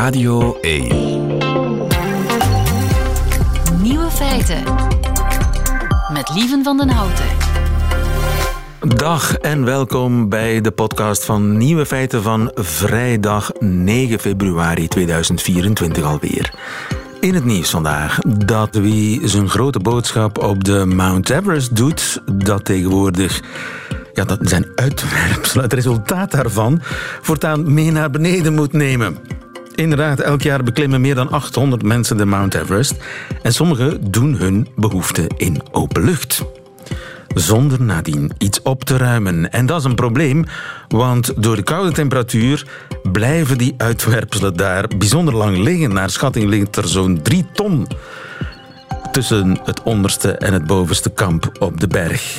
Radio 1. Nieuwe feiten. Met Lieven van den Houten. Dag en welkom bij de podcast van Nieuwe Feiten van vrijdag 9 februari 2024 alweer. In het nieuws vandaag dat wie zijn grote boodschap op de Mount Everest doet, dat tegenwoordig ja, dat zijn uitwerpsel, het resultaat daarvan, voortaan mee naar beneden moet nemen. Inderdaad, elk jaar beklimmen meer dan 800 mensen de Mount Everest en sommigen doen hun behoefte in open lucht zonder nadien iets op te ruimen. En dat is een probleem, want door de koude temperatuur blijven die uitwerpselen daar bijzonder lang liggen. Naar schatting ligt er zo'n 3 ton tussen het onderste en het bovenste kamp op de berg.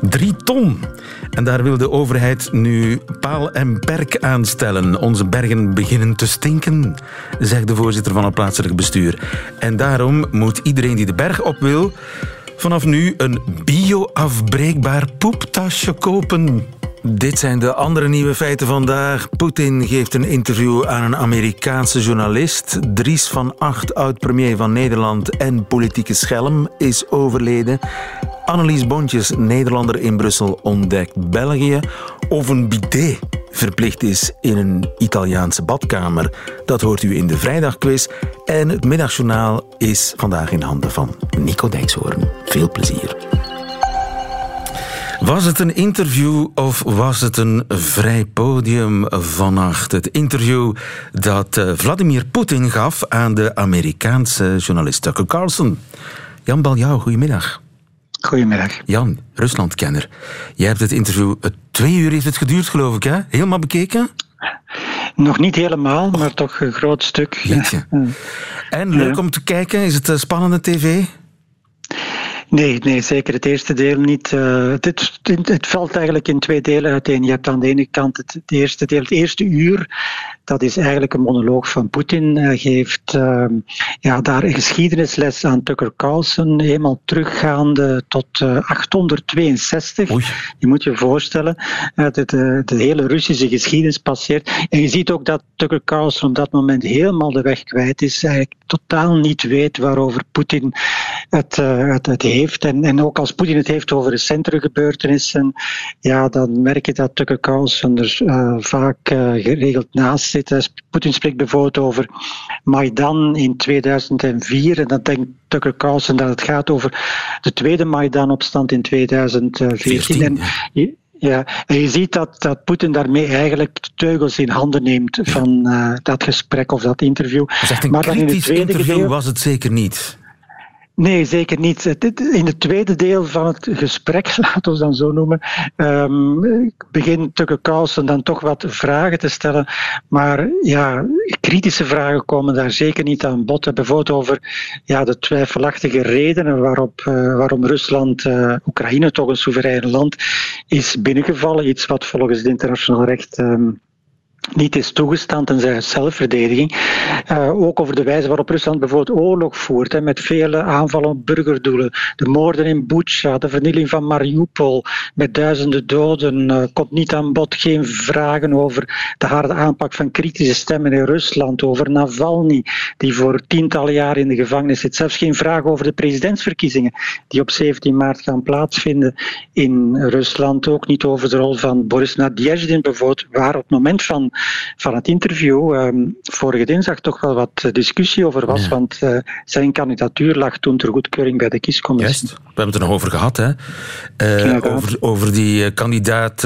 3 ton! En daar wil de overheid nu paal en perk aanstellen. Onze bergen beginnen te stinken, zegt de voorzitter van het plaatselijk bestuur. En daarom moet iedereen die de berg op wil vanaf nu een bio-afbreekbaar poeptasje kopen. Dit zijn de andere nieuwe feiten vandaag. Poetin geeft een interview aan een Amerikaanse journalist. Dries van Acht, oud-premier van Nederland en politieke schelm, is overleden. Annelies Bontjes, Nederlander in Brussel, ontdekt België. Of een bidet verplicht is in een Italiaanse badkamer. Dat hoort u in de vrijdagquiz. En het middagjournaal is vandaag in handen van Nico Dijkshoorn. Veel plezier. Was het een interview of was het een vrij podium vannacht? Het interview dat eh, Vladimir Poetin gaf aan de Amerikaanse journalist Tucker Carlson. Jan Baljouw, goedemiddag. Goedemiddag. Jan, Ruslandkenner. Jij hebt het interview, twee uur heeft het geduurd geloof ik, hè? Helemaal bekeken? Nog niet helemaal, maar toch een groot stuk. En leuk om te kijken, is het spannende tv? Nee, nee, zeker het eerste deel niet. Uh, het, het, het, valt eigenlijk in twee delen uiteen. Je hebt aan de ene kant het, het eerste deel, het eerste uur. Dat is eigenlijk een monoloog van Poetin. Hij geeft uh, ja, daar een geschiedenisles aan Tucker Carlson, helemaal teruggaande tot uh, 862. Oei. Je moet je voorstellen, dat de, de, hele Russische geschiedenis passeert. En je ziet ook dat Tucker Carlson op dat moment helemaal de weg kwijt is. Hij totaal niet weet waarover Poetin het, het, het heeft heeft. En, en ook als Poetin het heeft over recentere gebeurtenissen, ja, dan merk je dat Tucker Carlson er uh, vaak uh, geregeld naast zit. Poetin spreekt bijvoorbeeld over Maidan in 2004 en dan denkt Tucker Carlson dat het gaat over de tweede Maidan-opstand in 2014. En, ja, en je ziet dat, dat Poetin daarmee eigenlijk de teugels in handen neemt van uh, dat gesprek of dat interview. maar dan in het tweede interview gedeelte... was het zeker niet. Nee, zeker niet. In het tweede deel van het gesprek, laten we dan zo noemen, um, begint Tucker Carlson dan toch wat vragen te stellen. Maar ja, kritische vragen komen daar zeker niet aan bod. Bijvoorbeeld over ja, de twijfelachtige redenen waarop, uh, waarom Rusland uh, Oekraïne, toch een soeverein land, is binnengevallen. Iets wat volgens het internationaal recht. Um, niet is toegestaan tenzij zelfverdediging. Uh, ook over de wijze waarop Rusland bijvoorbeeld oorlog voert, hè, met vele aanvallen op burgerdoelen. De moorden in Bucha, de vernieling van Mariupol, met duizenden doden. Uh, komt niet aan bod, geen vragen over de harde aanpak van kritische stemmen in Rusland, over Navalny, die voor tientallen jaren in de gevangenis zit. Zelfs geen vraag over de presidentsverkiezingen, die op 17 maart gaan plaatsvinden in Rusland. Ook niet over de rol van Boris Nadezhdin bijvoorbeeld, waar op het moment van van het interview um, vorige dinsdag toch wel wat discussie over was, ja. want uh, zijn kandidatuur lag toen ter goedkeuring bij de kiescommissie. Juist. We hebben het er nog over gehad, hè? Uh, over, over die uh, kandidaat,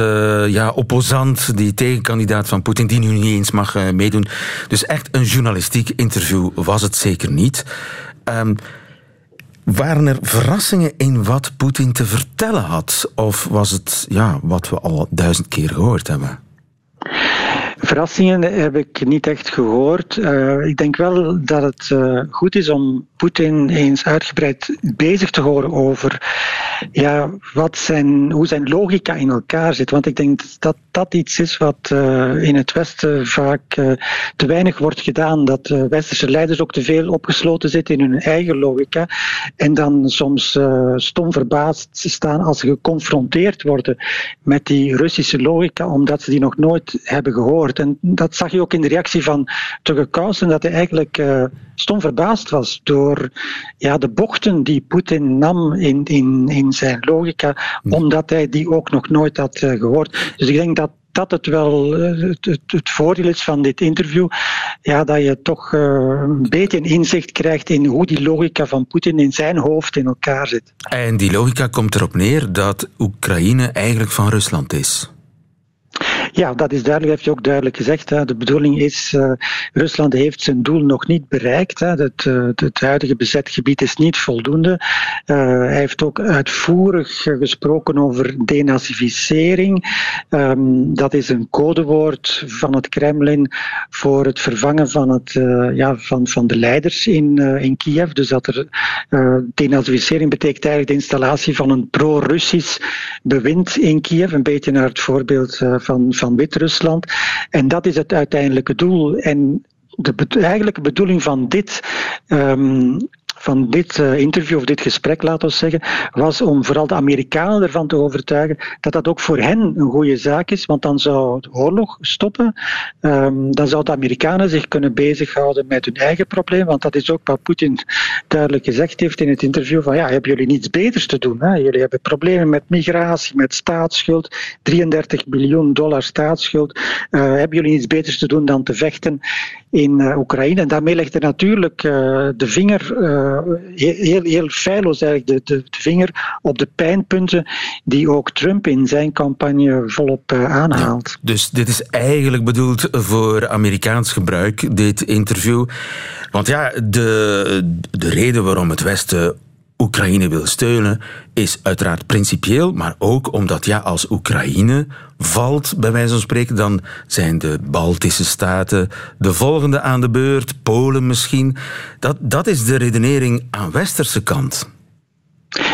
ja, opposant, die tegenkandidaat van Poetin, die nu niet eens mag meedoen. Dus echt een journalistiek interview was het zeker niet. Um, waren er verrassingen in wat Poetin te vertellen had? Of was het ja, wat we al duizend keer gehoord hebben? Verrassingen heb ik niet echt gehoord. Uh, ik denk wel dat het uh, goed is om Poetin eens uitgebreid bezig te horen over ja, wat zijn, hoe zijn logica in elkaar zit. Want ik denk dat dat iets is wat uh, in het Westen vaak uh, te weinig wordt gedaan. Dat uh, westerse leiders ook te veel opgesloten zitten in hun eigen logica. En dan soms stom verbaasd staan als ze geconfronteerd worden met die Russische logica, omdat ze die nog nooit hebben gehoord. En dat zag je ook in de reactie van Tucker Carlson, dat hij eigenlijk stom verbaasd was door ja, de bochten die Poetin nam in, in, in zijn logica, hm. omdat hij die ook nog nooit had uh, gehoord. Dus ik denk dat dat het wel eh, het, het, het, voordeel is van dit interview. Ja, dat je toch uh, een beetje inzicht krijgt in hoe die logica van Poetin in zijn hoofd in elkaar zit. En die logica komt erop neer dat Oekraïne eigenlijk van Rusland is. Ja, dat is duidelijk, heeft je ook duidelijk gezegd. Hè. De bedoeling is, uh, Rusland heeft zijn doel nog niet bereikt. Hè. Het, uh, het huidige bezet gebied is niet voldoende. Uh, hij heeft ook uitvoerig gesproken over denazificering. Um, dat is een codewoord van het Kremlin voor het vervangen van, het, ja, van, van de leiders in, in Kiev. Dus dat er denazificering betekent eigenlijk de installatie van een pro-Russisch bewind in Kiev. Een beetje naar het voorbeeld van van Wit-Rusland. En dat is het uiteindelijke doel. En de eigenlijke bedoeling van dit um, van dit uh, interview of dit gesprek, laten we zeggen, was om vooral de Amerikanen ervan te overtuigen dat dat ook voor hen een goede zaak is, want dan zou de oorlog stoppen. Um, dan zouden de Amerikanen zich kunnen bezighouden met hun eigen probleem, want dat is ook wat Poetin duidelijk gezegd heeft in het interview van ja, hebben jullie niets beters te doen? Hè? Jullie hebben problemen met migratie, met staatsschuld, 33 biljoen dollar staatsschuld. Uh, hebben jullie niets beters te doen dan te vechten in uh, Oekraïne? En daarmee legt hij natuurlijk de vinger heel, heel feilloos eigenlijk de, de, de, vinger op de pijnpunten die ook Trump in zijn campagne volop uh, aanhaalt. dus dit is eigenlijk bedoeld voor Amerikaans gebruik, dit interview. Want ja, de, de reden waarom het Westen Oekraïne wil steunen, is uiteraard principieel, maar ook omdat ja, als Oekraïne valt, bij wijze van spreken, dan zijn de Baltische staten de volgende aan de beurt, Polen misschien. Dat, dat is de redenering aan westerse kant.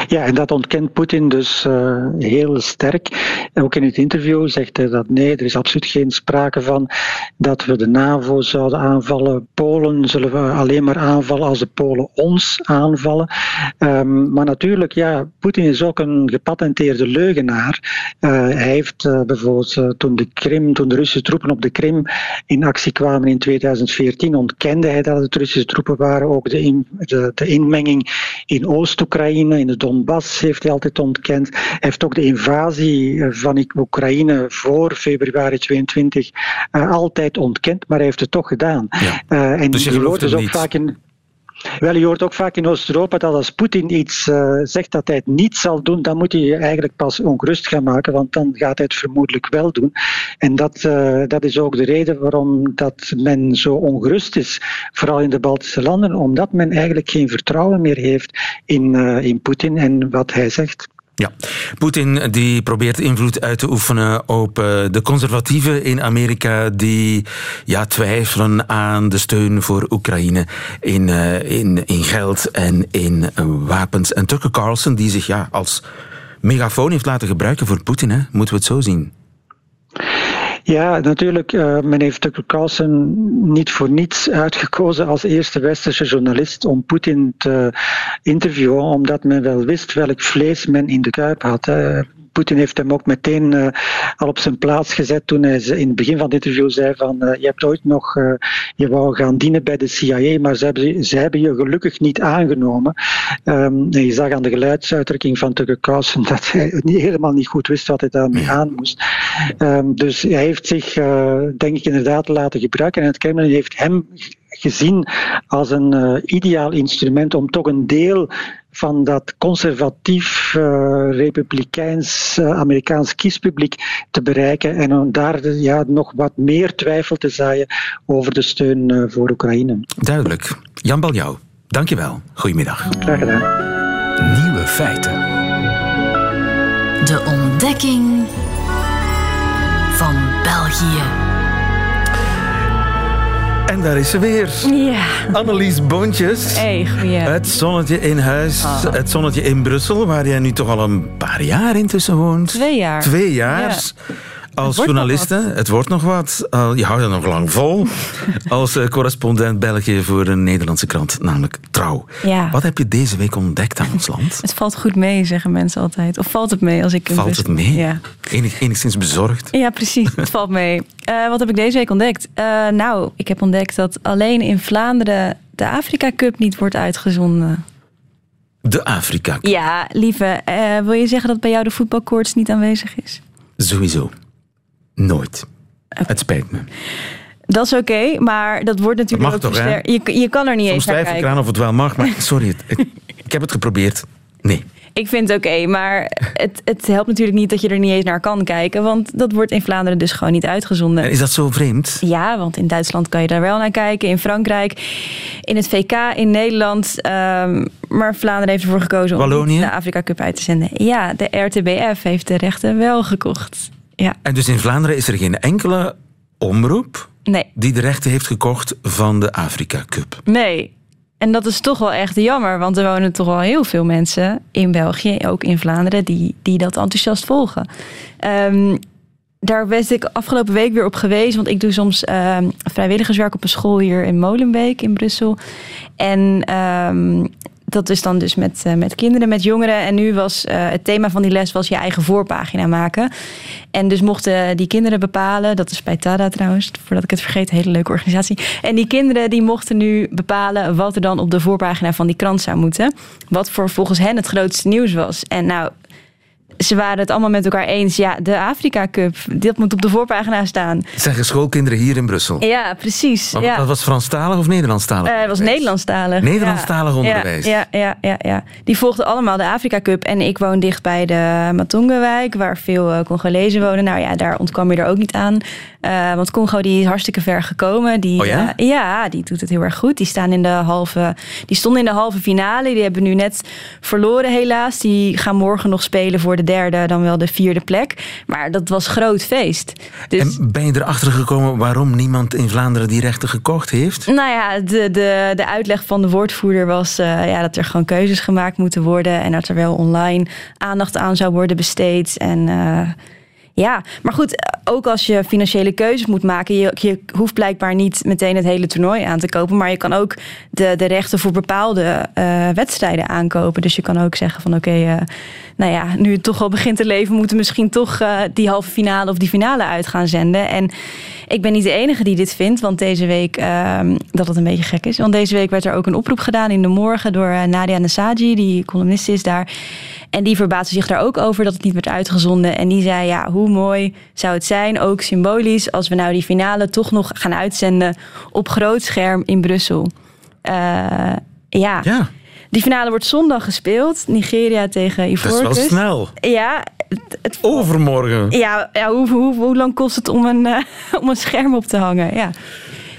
Ja, en dat ontkent Poetin dus uh, heel sterk. Ook in het interview zegt hij dat nee, er is absoluut geen sprake van dat we de NAVO zouden aanvallen. Polen zullen we alleen maar aanvallen als de Polen ons aanvallen. Um, maar natuurlijk, ja, Poetin is ook een gepatenteerde leugenaar. Uh, hij heeft uh, bijvoorbeeld toen de Krim, toen de Russische troepen op de Krim in actie kwamen in 2014, ontkende hij dat het Russische troepen waren. Ook de, in, de, de inmenging in Oost-Oekraïne, in de Donbass heeft hij altijd ontkend. Hij heeft ook de invasie van Oekraïne voor februari 22 uh, altijd ontkend, maar hij heeft het toch gedaan. Ja. Uh, en dus je gelooft dus ook vaak in. Wel, je hoort ook vaak in Oost-Europa dat als Poetin iets uh, zegt dat hij het niet zal doen, dan moet hij je eigenlijk pas ongerust gaan maken, want dan gaat hij het vermoedelijk wel doen. En dat, uh, dat is ook de reden waarom dat men zo ongerust is, vooral in de Baltische landen, omdat men eigenlijk geen vertrouwen meer heeft in, uh, in Poetin en wat hij zegt. Ja, Poetin die probeert invloed uit te oefenen op uh, de conservatieven in Amerika die ja, twijfelen aan de steun voor Oekraïne in, uh, in, in geld en in uh, wapens. En Tucker Carlson die zich ja, als megafoon heeft laten gebruiken voor Poetin, hè? moeten we het zo zien? Ja, natuurlijk. Uh, men heeft Tucker Carlson niet voor niets uitgekozen als eerste westerse journalist om Poetin te interviewen, omdat men wel wist welk vlees men in de kuip had. Poetin heeft hem ook meteen uh, al op zijn plaats gezet toen hij in het begin van het interview zei van uh, je hebt ooit nog, uh, je wou gaan dienen bij de CIA, maar ze hebben, ze hebben je gelukkig niet aangenomen. Um, en je zag aan de geluidsuitdrukking van Tucker Carlson dat hij niet, helemaal niet goed wist wat hij daarmee aan moest. Um, dus hij heeft zich, denk ik, inderdaad laten gebruiken en het Kremlin heeft hem gezien als een uh, ideaal instrument om toch een deel van dat conservatief uh, republikeins uh, Amerikaans kiespubliek te bereiken en om daar ja, nog wat meer twijfel te zaaien over de steun voor Oekraïne. Duidelijk. Jan Baljouw, dankjewel. Goedemiddag. Graag gedaan. Nieuwe feiten. De ontdekking van België. En daar is ze weer. Ja. Annelies Boontjes. Hey, goeie. Het zonnetje in huis, Ah. het zonnetje in Brussel, waar jij nu toch al een paar jaar intussen woont. Twee jaar. Twee jaar. Ja. Als journaliste, het wordt nog wat. Je houdt het nog lang vol. Als eh, correspondent België voor een Nederlandse krant, namelijk Trouw. Ja. Wat heb je deze week ontdekt aan ons land? Het valt goed mee, zeggen mensen altijd. Of valt het mee als ik... Valt het mee? Ja. Enig, enigszins bezorgd? Ja, precies. Het valt mee. Eh, wat heb ik deze week ontdekt? Eh, nou, ik heb ontdekt dat alleen in Vlaanderen de Afrika Cup niet wordt uitgezonden. De Afrika. Ja, lieve, wil je zeggen dat bij jou de voetbalkoorts niet aanwezig is? Sowieso. Nooit. Het spijt me. Dat is oké, maar dat wordt natuurlijk mag ook toch, hè? versterkt. Je, je kan er niet Soms eens naar twijfel ik kijken. eraan of het wel mag, maar sorry, het- het- ik heb het geprobeerd. Nee. Ik vind het oké, maar het, het helpt natuurlijk niet dat je er niet eens naar kan kijken. Want dat wordt in Vlaanderen dus gewoon niet uitgezonden. En is dat zo vreemd? Ja, want in Duitsland kan je daar wel naar kijken. In Frankrijk, in het VK, in Nederland. ehm, maar Vlaanderen heeft ervoor gekozen om Wallonië? de Afrika Cup uit te zenden. Ja, de RTBF heeft de rechten wel gekocht. Ja, En dus in Vlaanderen is er geen enkele omroep nee, die de rechten heeft gekocht van de Afrika Cup. nee. En dat is toch wel echt jammer, want er wonen toch wel heel veel mensen in België, ook in Vlaanderen, die, die dat enthousiast volgen. Ehm, daar ben ik afgelopen week weer op geweest, want ik doe soms ehm, vrijwilligerswerk op een school hier in Molenbeek in Brussel. En ehm, dat is dan dus met, eh, met kinderen, met jongeren. En nu was eh, het thema van die les was je eigen voorpagina maken. En dus mochten die kinderen bepalen, dat is bij TADA trouwens, voordat ik het vergeet, hele leuke organisatie. En die kinderen die mochten nu bepalen wat er dan op de voorpagina van die krant zou moeten. Wat voor volgens hen het grootste nieuws was. En nou, ze waren het allemaal met elkaar eens. Ja, de Afrika Cup, dat moet op de voorpagina staan. Het zeggen schoolkinderen hier in Brussel. Ja, precies. Maar ja. Dat was Franstalig of Nederlandstalig? Eh, het was? Nederlandstalig. Nederlandstalig Ja. onderwijs. Ja, ja, ja, ja, Die volgden allemaal de Afrika Cup. En ik woon dicht bij de Matongewijk, waar veel eh, Congolezen wonen. Nou ja, daar ontkwam je er ook niet aan. Eh, want Congo die is hartstikke ver gekomen. Die, Oh ja? ja, die doet het heel erg goed. Die, staan in de halve, die stonden in de halve finale. Die hebben nu net verloren helaas. Die gaan morgen nog spelen voor de derde, dan wel de vierde plek. Maar dat was groot feest. Dus... En ben je erachter gekomen waarom niemand in Vlaanderen die rechten gekocht heeft? Nou ja, de, de, de uitleg van de woordvoerder was eh, ja, dat er gewoon keuzes gemaakt moeten worden. En dat er wel online aandacht aan zou worden besteed. En eh, ja, maar goed, ook als je financiële keuzes moet maken. Je, je hoeft blijkbaar niet meteen het hele toernooi aan te kopen. Maar je kan ook de, de rechten voor bepaalde eh, wedstrijden aankopen. Dus je kan ook zeggen van oké, eh, nou ja, nu het toch al begint te leven, moeten we misschien toch eh, die halve finale of die finale uit gaan zenden. En ik ben niet de enige die dit vindt, want deze week ehm, dat het een beetje gek is. Want deze week werd er ook een oproep gedaan in de morgen door Nadia Nasaji, die columnist is daar. En die verbaasde zich daar ook over dat het niet werd uitgezonden. En die zei, ja, hoe mooi zou het zijn, ook symbolisch, als we nou die finale toch nog gaan uitzenden op groot scherm in Brussel. Eh, ja. Ja, die finale wordt zondag gespeeld. Nigeria tegen dat is wel Ivoorkust. snel. Ja, het, het Overmorgen. ja, ja hoe, hoe, hoe lang kost het om een, eh, om een scherm op te hangen? Ja.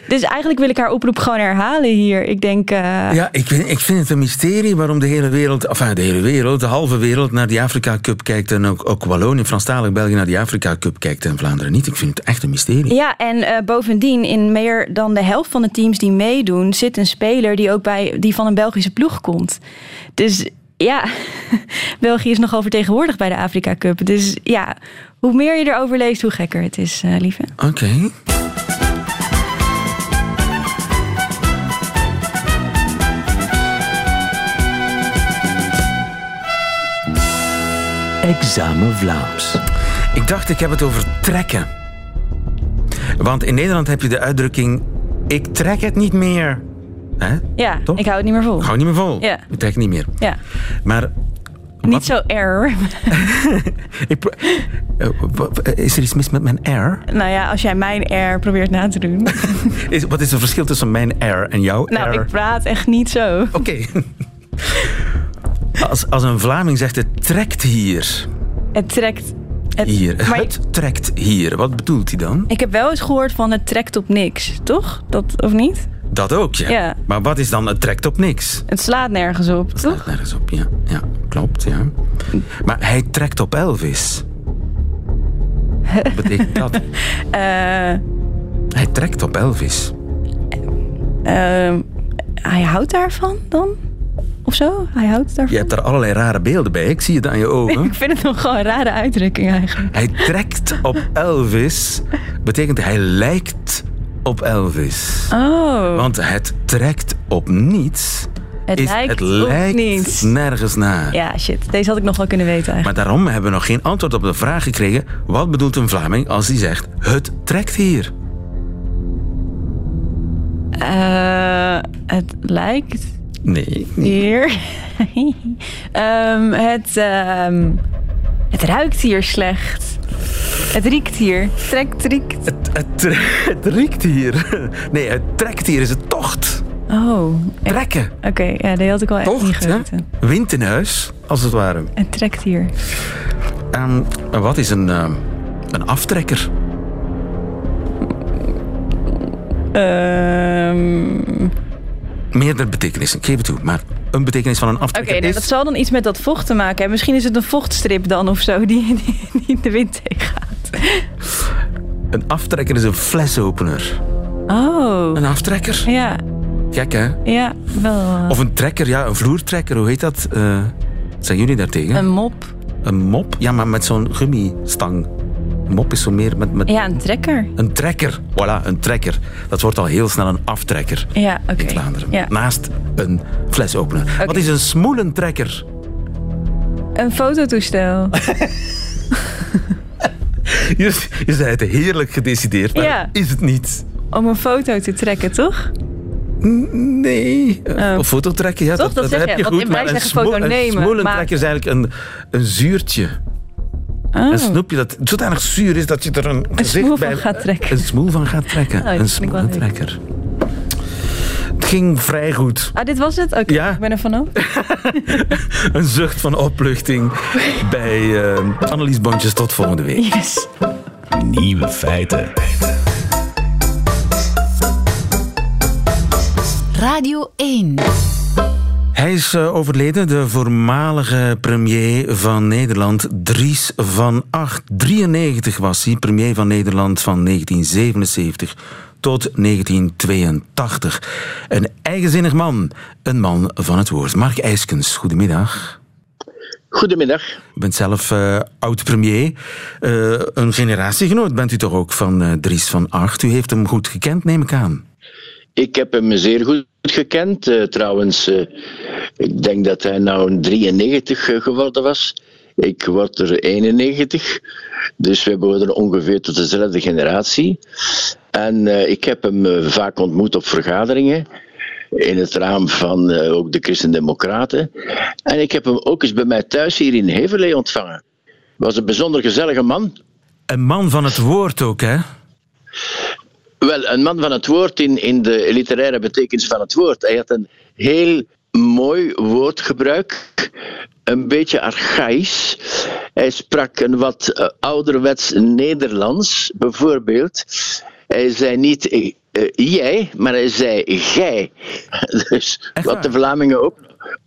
Dus eigenlijk wil ik haar oproep gewoon herhalen hier. Ik denk, eh, Ja, ik vind, ik vind het een mysterie waarom de hele wereld, enfin de hele wereld, de halve wereld naar die Afrika Cup kijkt en ook, ook Wallonië, Franstalig België naar die Afrika Cup kijkt en Vlaanderen niet. Ik vind het echt een mysterie. ja, en eh, bovendien, in meer dan de helft van de teams die meedoen, zit een speler die ook bij die van een Belgische ploeg komt. Dus ja, België is nogal vertegenwoordigd bij de Afrika Cup. Dus ja, hoe meer je erover leest, hoe gekker het is, eh, lieve. Oké. Examen Vlaams. Ik dacht, ik heb het over trekken. Want in Nederland heb je de uitdrukking, ik trek het niet meer. Hè? Ja, Toch? ik hou het niet meer vol. Ik hou niet meer vol. Ja. Ik trek het niet meer. Ja, Maar niet zo error. pro- eh, w- is er iets mis met mijn R? nou ja, als jij mijn air probeert na te doen. Is, wat is het verschil tussen mijn R en jouw Nou, R? ik praat echt niet zo. Oké. Als, als een Vlaming zegt het trekt hier. Het trekt. Het, Hier. Maar Het trekt hier. Wat bedoelt hij dan? ik heb wel eens gehoord van het trekt op niks, toch? Dat, of niet? Dat ook, ja. Ja. Maar wat is dan het trekt op niks? Het slaat nergens op, toch? Staat nergens op, ja. Ja, klopt, ja. Maar hij trekt op Elvis. Wat betekent dat? Eh, Hij trekt op Elvis. Ehm, hij houdt daarvan dan? Of zo? Hij houdt daarvan? Je hebt er allerlei rare beelden bij. Ik zie het aan je ogen. Ik vind het nog gewoon een rare uitdrukking eigenlijk. Hij trekt op Elvis. Betekent hij lijkt op Elvis. Oh, Want het trekt op niets. het is, lijkt het lijkt niets. nergens naar. Ja, shit. Deze had ik nog wel kunnen weten eigenlijk. Maar daarom hebben we nog geen antwoord op de vraag gekregen. Wat bedoelt een Vlaming als hij zegt: Het trekt hier? Eh, het lijkt Nee. hier. Ehm, het, ehm, het ruikt hier slecht. Het riekt hier. Trekt, riekt. Het, het, het riekt hier. Nee, het trekt hier is het tocht. Oh, Trekken. oké. ja, die had ik al echt niet hè? geweten. Wind in huis, als het ware. Het trekt hier. Ehm, wat is een, een aftrekker? Ehm, Meerdere betekenissen, ik geef het toe. Maar een betekenis van een Oké, aftrekker nou, is... dat zal dan iets met dat vocht te maken hebben. Misschien is het een vochtstrip dan of zo die, die, die de wind tegengaat. Een aftrekker is een flesopener. Oh, Een aftrekker? ja, Gek, hè? ja, wel. eh, Of een trekker, ja, een vloertrekker, hoe heet dat? Eh, zijn jullie daartegen? Een mop. Een mop? Ja, maar met zo'n gummistang. Een mop is zo meer met... met Ja, een trekker. Een trekker. Voilà, een trekker. Dat wordt al heel snel een aftrekker Ja, in Vlaanderen. Ja. Naast een flesopener. Wat Oké. is een smoelentrekker? Een fototoestel. Je, je zei het heerlijk gedecideerd, maar Ja. is het niet? Om een foto te trekken, toch? Nee. Oh. Of foto trekken, ja, Toch, dat, heb je, goed. Maar een, smoel- een nemen, smoelentrekker is eigenlijk een, een zuurtje. Oh. Een snoepje dat zodanig zuur is dat je er een, gezicht smoel van bij... gaat trekken. Een smoel van gaat trekken. Oh, een smoelentrekker. Het ging vrij goed. Ah, dit was het? Oké, Ja. ik ben er vanaf. Een zucht van opluchting bij eh, Annelies Bontjes. Tot volgende week. Yes. Nieuwe feiten. Radio 1. Hij is eh, overleden, de voormalige premier van Nederland, Dries van Acht. 93 was hij, premier van Nederland van 1977 tot 1982. Een eigenzinnig man, een man van het woord. Mark IJskens, goedemiddag. Goedemiddag. U bent zelf eh, oud-premier. Eh, een generatiegenoot bent u toch ook van Dries van Acht. U heeft hem goed gekend, neem ik aan. Ik heb hem zeer goed gekend. eh, trouwens, eh, ik denk dat hij nou een 93 eh, geworden was. Ik word er 91. Dus we behoren ongeveer tot dezelfde generatie. En ik heb hem vaak ontmoet op vergaderingen. In het raam van ook de Christen-Democraten. En ik heb hem ook eens bij mij thuis hier in Heverlee ontvangen. Was een bijzonder gezellige man. Een man van het woord ook, hè? Wel, een man van het woord in, in de literaire betekenis van het woord. Hij had een heel mooi woordgebruik, een beetje archaïs. Hij sprak een wat eh, ouderwets Nederlands, bijvoorbeeld. Hij zei niet eh, eh, jij, maar hij zei gij. Dus wat de Vlamingen ook,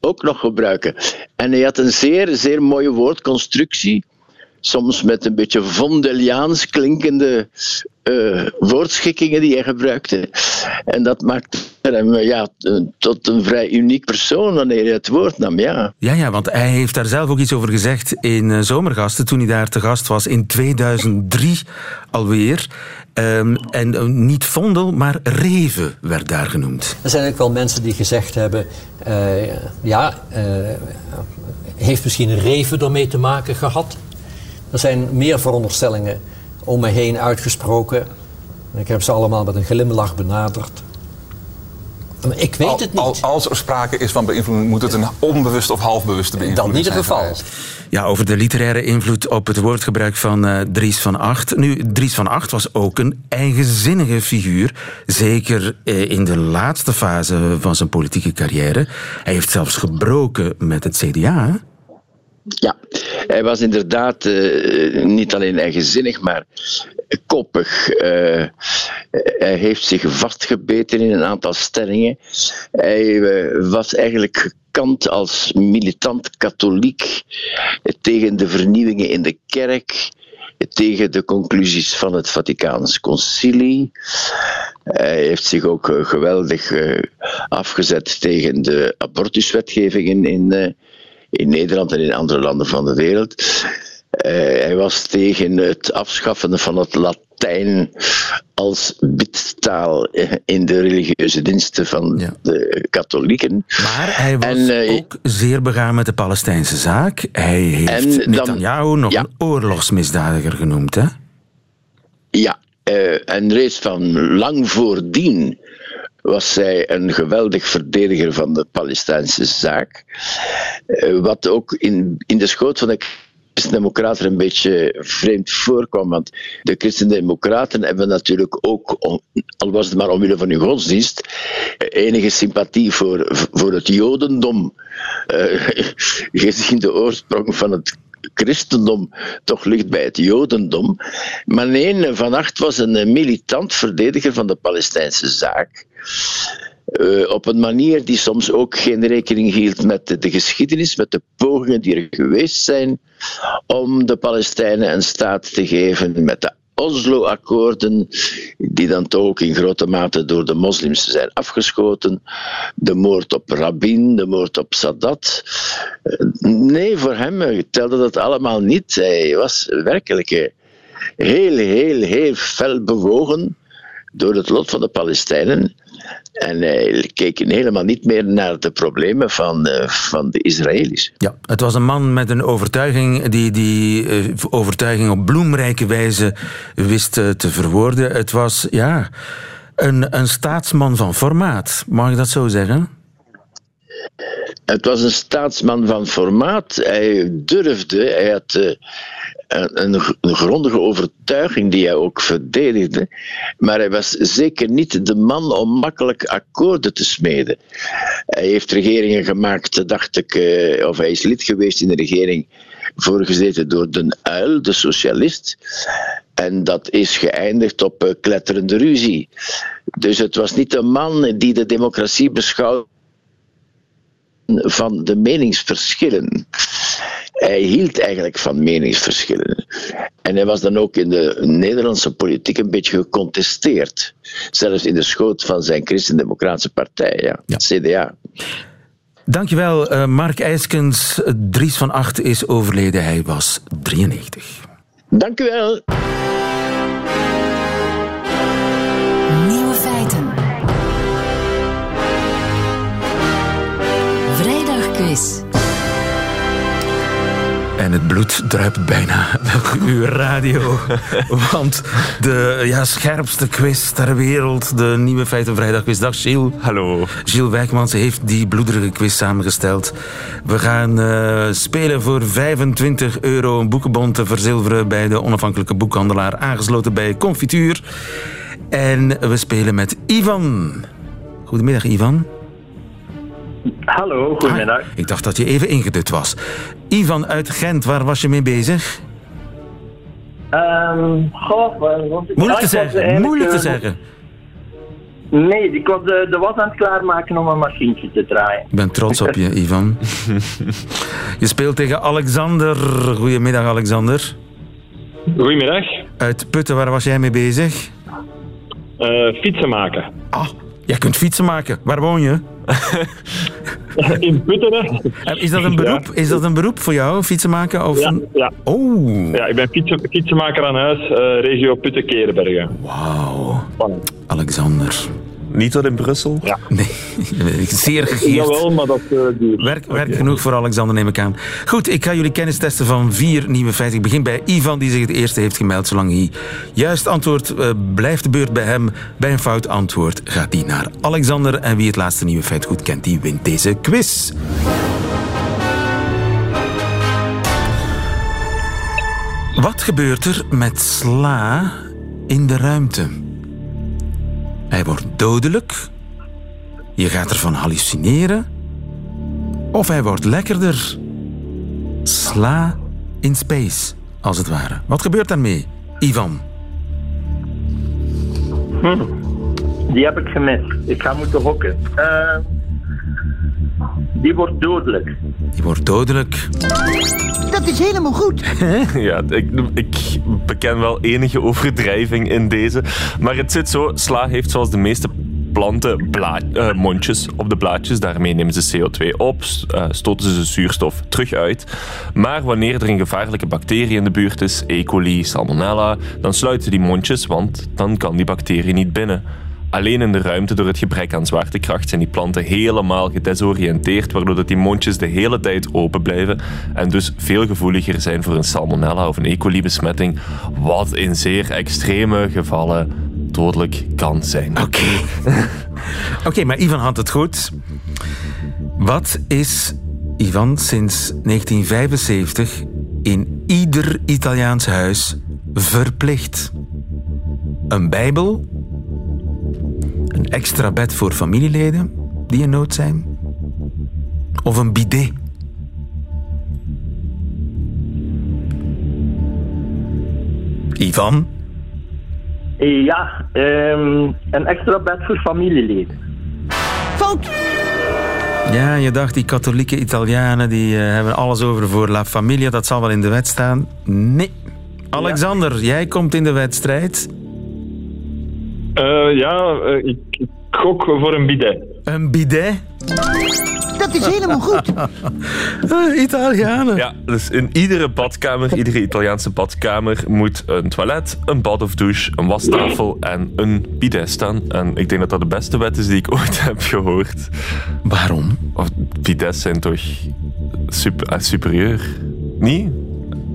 ook nog gebruiken. En hij had een zeer, zeer mooie woordconstructie soms met een beetje Vondeliaans klinkende eh, woordschikkingen die hij gebruikte. En dat maakte hem eh, ja, tot een vrij uniek persoon wanneer hij het woord nam. Ja. Ja, ja, want hij heeft daar zelf ook iets over gezegd in eh, Zomergasten, toen hij daar te gast was in 2003 alweer. Ehm, en niet Vondel, maar Reven werd daar genoemd. Er zijn ook wel mensen die gezegd hebben, eh, ja, eh, heeft misschien reven ermee te maken gehad? Er zijn meer veronderstellingen om me heen uitgesproken. Ik heb ze allemaal met een glimlach benaderd. Maar ik weet Al- het niet. al- als er sprake is van beïnvloeding, moet het een onbewust of halfbewuste beïnvloeding Dan niet het zijn geval. Ja, over de literaire invloed op het woordgebruik van eh, Dries van Acht. Nu, Dries van Acht was ook een eigenzinnige figuur. Zeker eh, in de laatste fase van zijn politieke carrière. Hij heeft zelfs gebroken met het CDA. hè? Ja, hij was inderdaad eh, niet alleen eigenzinnig, maar koppig. Eh, hij heeft zich vastgebeten in een aantal stellingen. Hij eh, was eigenlijk gekant als militant katholiek tegen de vernieuwingen in de kerk. tegen de conclusies van het Vaticaans Concilie. Hij heeft zich ook geweldig afgezet tegen de abortuswetgeving in, in, Nederland en in andere landen van de wereld. Eh, hij was tegen het afschaffen van het Latijn als bidtaal in de religieuze diensten van Ja. de katholieken. Maar hij was En, eh, ook zeer begaan met de Palestijnse zaak. Hij heeft Netanyahu nog ja. een oorlogsmisdadiger genoemd, hè? Ja, eh, en reeds van lang voordien was zij een geweldig verdediger van de Palestijnse zaak. Eh, wat ook in, in de schoot van de Christen-Democraten een beetje vreemd voorkwam. Want de Christen-Democraten hebben natuurlijk ook, al was het maar omwille van hun godsdienst, enige sympathie voor, voor het Jodendom. Eh, gezien de oorsprong van het christendom toch ligt bij het jodendom. Maar nee, Van Acht was een militant verdediger van de Palestijnse zaak. Eh, op een manier die soms ook geen rekening hield met de, de geschiedenis, met de pogingen die er geweest zijn om de Palestijnen een staat te geven, met de Oslo-akkoorden, die dan toch ook in grote mate door de moslims zijn afgeschoten. De moord op Rabin, de moord op Sadat. Eh, Nee, voor hem eh, telde dat allemaal niet. Hij was werkelijk heel, heel, heel fel bewogen door het lot van de Palestijnen. En hij keek helemaal niet meer naar de problemen van, eh, van de Israëli's. Ja, het was een man met een overtuiging die die eh, overtuiging op bloemrijke wijze wist eh, te verwoorden. Het was, ja, een, een staatsman van formaat. Mag ik dat zo zeggen? Het was een staatsman van formaat. Hij durfde, hij had een, een, grondige overtuiging die hij ook verdedigde. Maar hij was zeker niet de man om makkelijk akkoorden te smeden. Hij heeft regeringen gemaakt, dacht ik, eh, of hij is lid geweest in de regering voorgezeten door Den Uil, de socialist. En dat is geëindigd op eh, kletterende ruzie. Dus het was niet een man die de democratie beschouwde van de meningsverschillen. Hij hield eigenlijk van meningsverschillen. En hij was dan ook in de Nederlandse politiek een beetje gecontesteerd. Zelfs in de schoot van zijn Christen-Democratische partij, ja. Ja. CDA. Dankjewel, eh Mark IJskens. Dries van Acht is overleden. Hij was 93. Dank u wel. Nieuwe feiten. Vrijdagquiz. En het bloed druipt bijna op uw radio. Want de ja, scherpste quiz ter wereld, de nieuwe Feiten Vrijdagquiz. Dag Gilles. Hallo. Gilles Wijkmans heeft die bloederige quiz samengesteld. We gaan eh, spelen voor 25 euro een boekenbon te verzilveren bij de onafhankelijke boekhandelaar, aangesloten bij Confituur. En we spelen met Ivan. Goedemiddag, Ivan. Hallo, goedemiddag. Ah, ik dacht dat je even ingedut was. Ivan uit Gent, waar was je mee bezig? Ehm goh? Moeilijk te zeggen, eigenlijk, moeilijk te eh, zeggen. Nee, ik was de, de was aan het klaarmaken om een machientje te draaien. Ik ben trots op je, Ivan. Je speelt tegen Alexander. Goedemiddag, Alexander. Goedemiddag. Uit Putten, waar was jij mee bezig? Eh, fietsen maken. Ah, jij kunt fietsen maken. Waar woon je? In Putten, Is dat een beroep? Is dat een beroep voor jou, fietsen maken? Of Ja, ja. Oh, ja, ik ben fietsen, fietsenmaker aan huis, eh, regio Putten-Kerenbergen. wauw. Alexander. Niet tot in Brussel? Ja. Nee, zeer gegeerd. Jawel, maar dat uh, duurt. Werk, werk genoeg voor Alexander, neem ik aan. Goed, ik ga jullie kennis testen van vier nieuwe feiten. Ik begin bij Ivan, die zich het eerste heeft gemeld. Zolang hij juist antwoord eh, blijft de beurt bij hem. Bij een fout antwoord gaat die naar Alexander. En wie het laatste nieuwe feit goed kent, die wint deze quiz. Wat gebeurt er met sla in de ruimte? Hij wordt dodelijk. Je gaat ervan hallucineren. Of hij wordt lekkerder. Sla in space, als het ware. Wat gebeurt daarmee, Ivan? Hm. Die heb ik gemist. Ik ga moeten hokken. Eh, die wordt dodelijk. Die wordt dodelijk. Dat is helemaal goed. Ja, ik, ik beken wel enige overdrijving in deze. Maar het zit zo, sla heeft zoals de meeste planten eh, mondjes op de blaadjes. Daarmee nemen ze CO2 op, eh, stoten ze zuurstof terug uit. Maar wanneer er een gevaarlijke bacterie in de buurt is, E. coli, salmonella, dan sluiten die mondjes, want dan kan die bacterie niet binnen. Alleen in de ruimte door het gebrek aan zwaartekracht zijn die planten helemaal gedesoriënteerd, waardoor dat die mondjes de hele tijd open blijven en dus veel gevoeliger zijn voor een salmonella of een E. coli besmetting, wat in zeer extreme gevallen dodelijk kan zijn. Oké. Oké, maar Ivan had het goed. Wat is Ivan sinds 1975 in ieder Italiaans huis verplicht? Een Bijbel? Een extra bed voor familieleden die in nood zijn? Of een bidet? Ivan? Ja, ehm, een extra bed voor familieleden. Fout. Ja, je dacht die katholieke Italianen die eh, hebben alles over voor La Familia. Dat zal wel in de wet staan. Nee. Alexander, jij komt in de wedstrijd. Eh, ja, eh, ik, ik gok voor een bidet. Een bidet? Dat is helemaal goed. Eh, Italianen. Ja, dus in iedere badkamer, iedere Italiaanse badkamer, moet een toilet, een bad of douche, een wastafel en een bidet staan. En ik denk dat dat de beste wet is die ik ooit heb gehoord. Waarom? Of bidets zijn toch super, eh, superieur? Niet?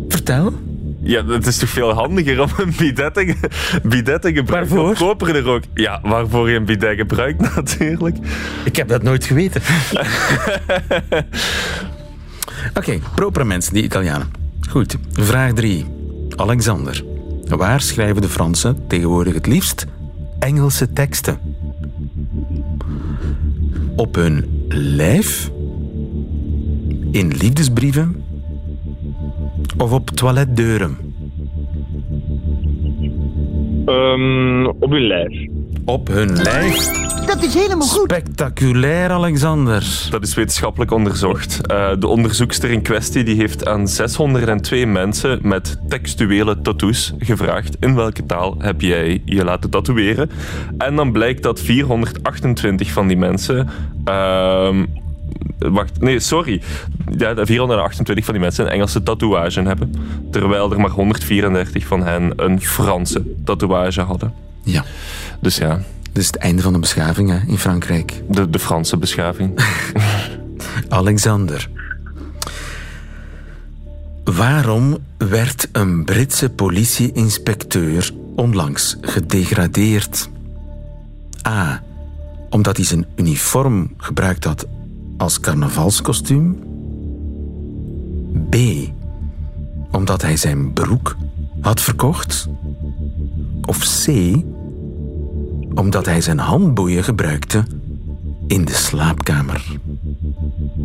Vertel. Ja, het is toch veel handiger om een bidet te, bidet te gebruiken. Waarvoor? Goedkoper er ook. Ja, waarvoor je een bidet gebruikt natuurlijk. Ik heb dat nooit geweten. Oké, propere mensen, die Italianen. Goed, vraag 3. Alexander, waar schrijven de Fransen tegenwoordig het liefst Engelse teksten? Op hun lijf? In liefdesbrieven? Of op toiletdeuren? Ehm, op uw lijf. Op hun lijf? Dat is helemaal goed. Spectaculair, Alexander. Dat is wetenschappelijk onderzocht. Eh, de onderzoekster in kwestie die heeft aan 602 mensen met textuele tattoos gevraagd in welke taal heb jij je laten tatoeëren. En dan blijkt dat 428 van die mensen... ehm, wacht, nee, sorry. Ja, de 428 van die mensen een Engelse tatoeage hebben. Terwijl er maar 134 van hen een Franse tatoeage hadden. Ja. Dus ja, Dit is het einde van de beschaving hè, in Frankrijk. de, de Franse beschaving. Alexander. Waarom werd een Britse politieinspecteur onlangs gedegradeerd? A. Omdat hij zijn uniform gebruikt had als carnavalskostuum. B. Omdat hij zijn broek had verkocht. Of C. Omdat hij zijn handboeien gebruikte in de slaapkamer.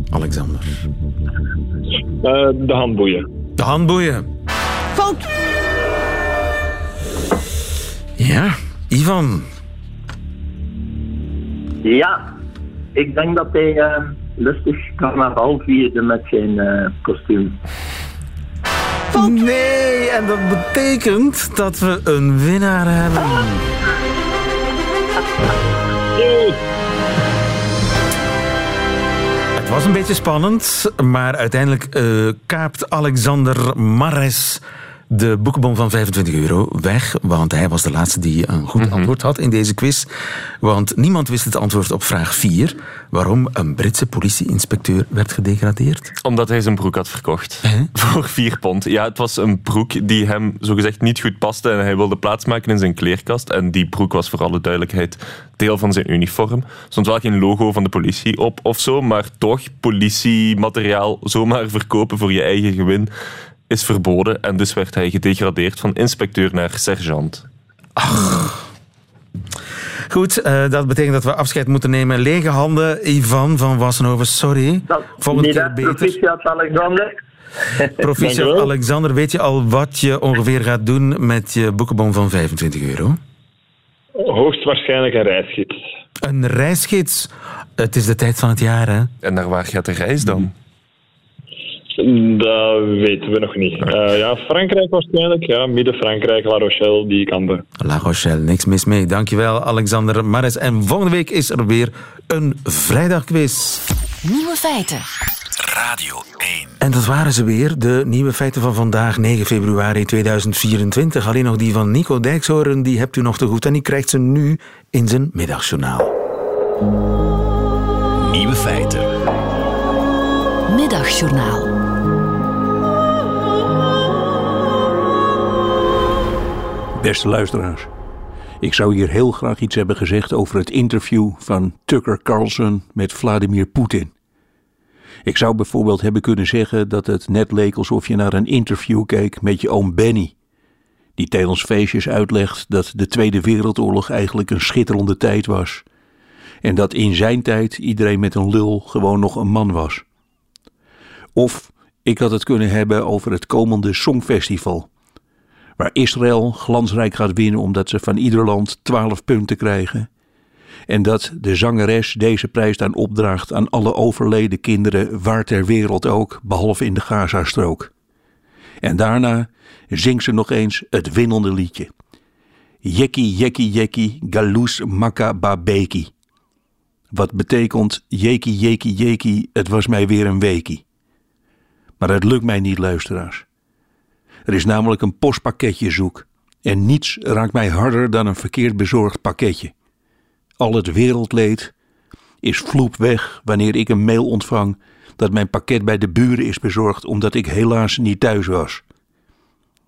Alexander. Eh, de handboeien. De handboeien. Fout. Ja, Ivan. Ja, ik denk dat hij eh, lustig carnaval vierde met zijn eh, kostuum. Nee, en dat betekent dat we een winnaar hebben. Het was een beetje spannend, maar uiteindelijk eh, kaapt Alexander Mares de boekenbon van 25 euro weg. Want hij was de laatste die een goed antwoord had in deze quiz. Want niemand wist het antwoord op vraag 4. Waarom een Britse politieinspecteur werd gedegradeerd. Omdat hij zijn broek had verkocht. Voor vier pond. Ja, het was een broek die hem zogezegd niet goed paste. En hij wilde plaatsmaken in zijn kleerkast. En die broek was voor alle duidelijkheid deel van zijn uniform. Er stond wel geen logo van de politie op of zo. Maar toch, politiemateriaal zomaar verkopen voor je eigen gewin is verboden. En dus werd hij gedegradeerd van inspecteur naar sergeant. Goed, eh, dat betekent dat we afscheid moeten nemen. Lege handen, Ivan van Wassenhoven, sorry. Volgende Niet keer dat, beter. proficiat Alexander. Proficiat. Alexander, weet je al wat je ongeveer gaat doen met je boekenbon van 25 euro? Hoogstwaarschijnlijk een reisgids. Een reisgids. Het is de tijd van het jaar, hè? En naar waar gaat de reis dan? Dat weten we nog niet. Uh, ja, Frankrijk waarschijnlijk. Ja, Midden-Frankrijk, La Rochelle, die kanten. La Rochelle, niks mis mee. Dankjewel, Alexander Mares. En volgende week is er weer een vrijdagquiz. Nieuwe feiten. Radio 1. En dat waren ze weer, de nieuwe feiten van vandaag, 9 februari 2024. Alleen nog die van Nico Dijkshoorn, die hebt u nog te goed. En die krijgt ze nu in zijn middagjournaal. Nieuwe feiten. Middagjournaal. Beste luisteraars. Ik zou hier heel graag iets hebben gezegd over het interview van Tucker Carlson met Vladimir Poetin. Ik zou bijvoorbeeld hebben kunnen zeggen dat het net leek alsof je naar een interview keek met je oom Benny, die tijdens feestjes uitlegt dat de Tweede Wereldoorlog eigenlijk een schitterende tijd was en dat in zijn tijd iedereen met een lul gewoon nog een man was. Of ik had het kunnen hebben over het komende Songfestival, waar Israël glansrijk gaat winnen omdat ze van ieder land 12 punten krijgen en dat de zangeres deze prijs dan opdraagt aan alle overleden kinderen waar ter wereld ook, behalve in de Gazastrook. En daarna zingt ze nog eens het winnende liedje. Jekki, jekki, jekki, galus makka babeki. Wat betekent jeki, jeki, jeki, het was mij weer een weekie. Maar het lukt mij niet, luisteraars. Er is namelijk een postpakketje zoek. En niets raakt mij harder dan een verkeerd bezorgd pakketje. Al het wereldleed is vloep weg wanneer ik een mail ontvang dat mijn pakket bij de buren is bezorgd omdat ik helaas niet thuis was.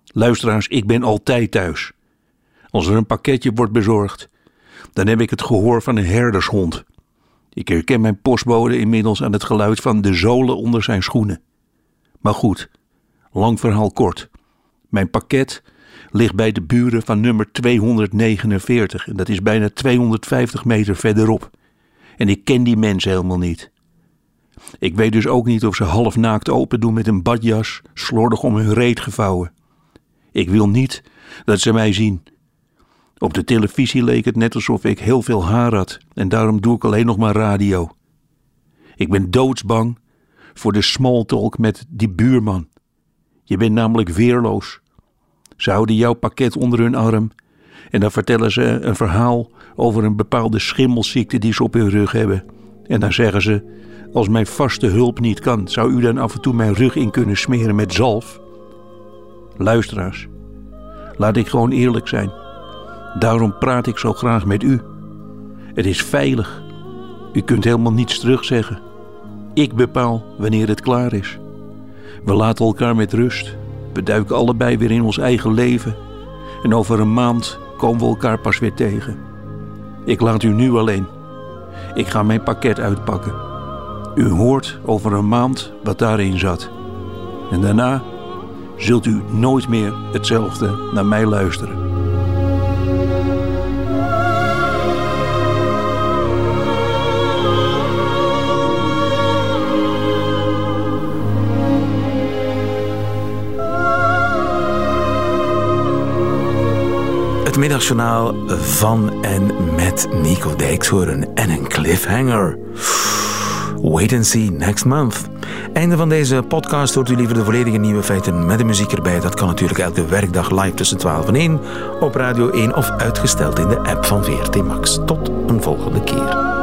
Luisteraars, ik ben altijd thuis. Als er een pakketje wordt bezorgd, dan heb ik het gehoor van een herdershond. Ik herken mijn postbode inmiddels aan het geluid van de zolen onder zijn schoenen. Maar goed, lang verhaal kort. Mijn pakket ligt bij de buren van nummer 249 en dat is bijna 250 meter verderop. En ik ken die mensen helemaal niet. Ik weet dus ook niet of ze half naakt open doen met een badjas, slordig om hun reet gevouwen. Ik wil niet dat ze mij zien. Op de televisie leek het net alsof ik heel veel haar had en daarom doe ik alleen nog maar radio. Ik ben doodsbang voor de smalltalk met die buurman. Je bent namelijk weerloos. Ze houden jouw pakket onder hun arm en dan vertellen ze een verhaal over een bepaalde schimmelziekte die ze op hun rug hebben. En dan zeggen ze: Als mijn vaste hulp niet kan, zou u dan af en toe mijn rug in kunnen smeren met zalf? Luisteraars, laat ik gewoon eerlijk zijn. Daarom praat ik zo graag met u. Het is veilig. U kunt helemaal niets terugzeggen. Ik bepaal wanneer het klaar is. We laten elkaar met rust. We duiken allebei weer in ons eigen leven. En over een maand komen we elkaar pas weer tegen. Ik laat u nu alleen. Ik ga mijn pakket uitpakken. U hoort over een maand wat daarin zat. En daarna zult u nooit meer hetzelfde naar mij luisteren. Middagjournaal van en met Nico Dijkshoorn en een cliffhanger. Wait and see next month. Einde van deze podcast hoort u liever de volledige nieuwe feiten met de muziek erbij. Dat kan natuurlijk elke werkdag live tussen 12 en 1 op Radio 1 of uitgesteld in de app van VRT Max. Tot een volgende keer.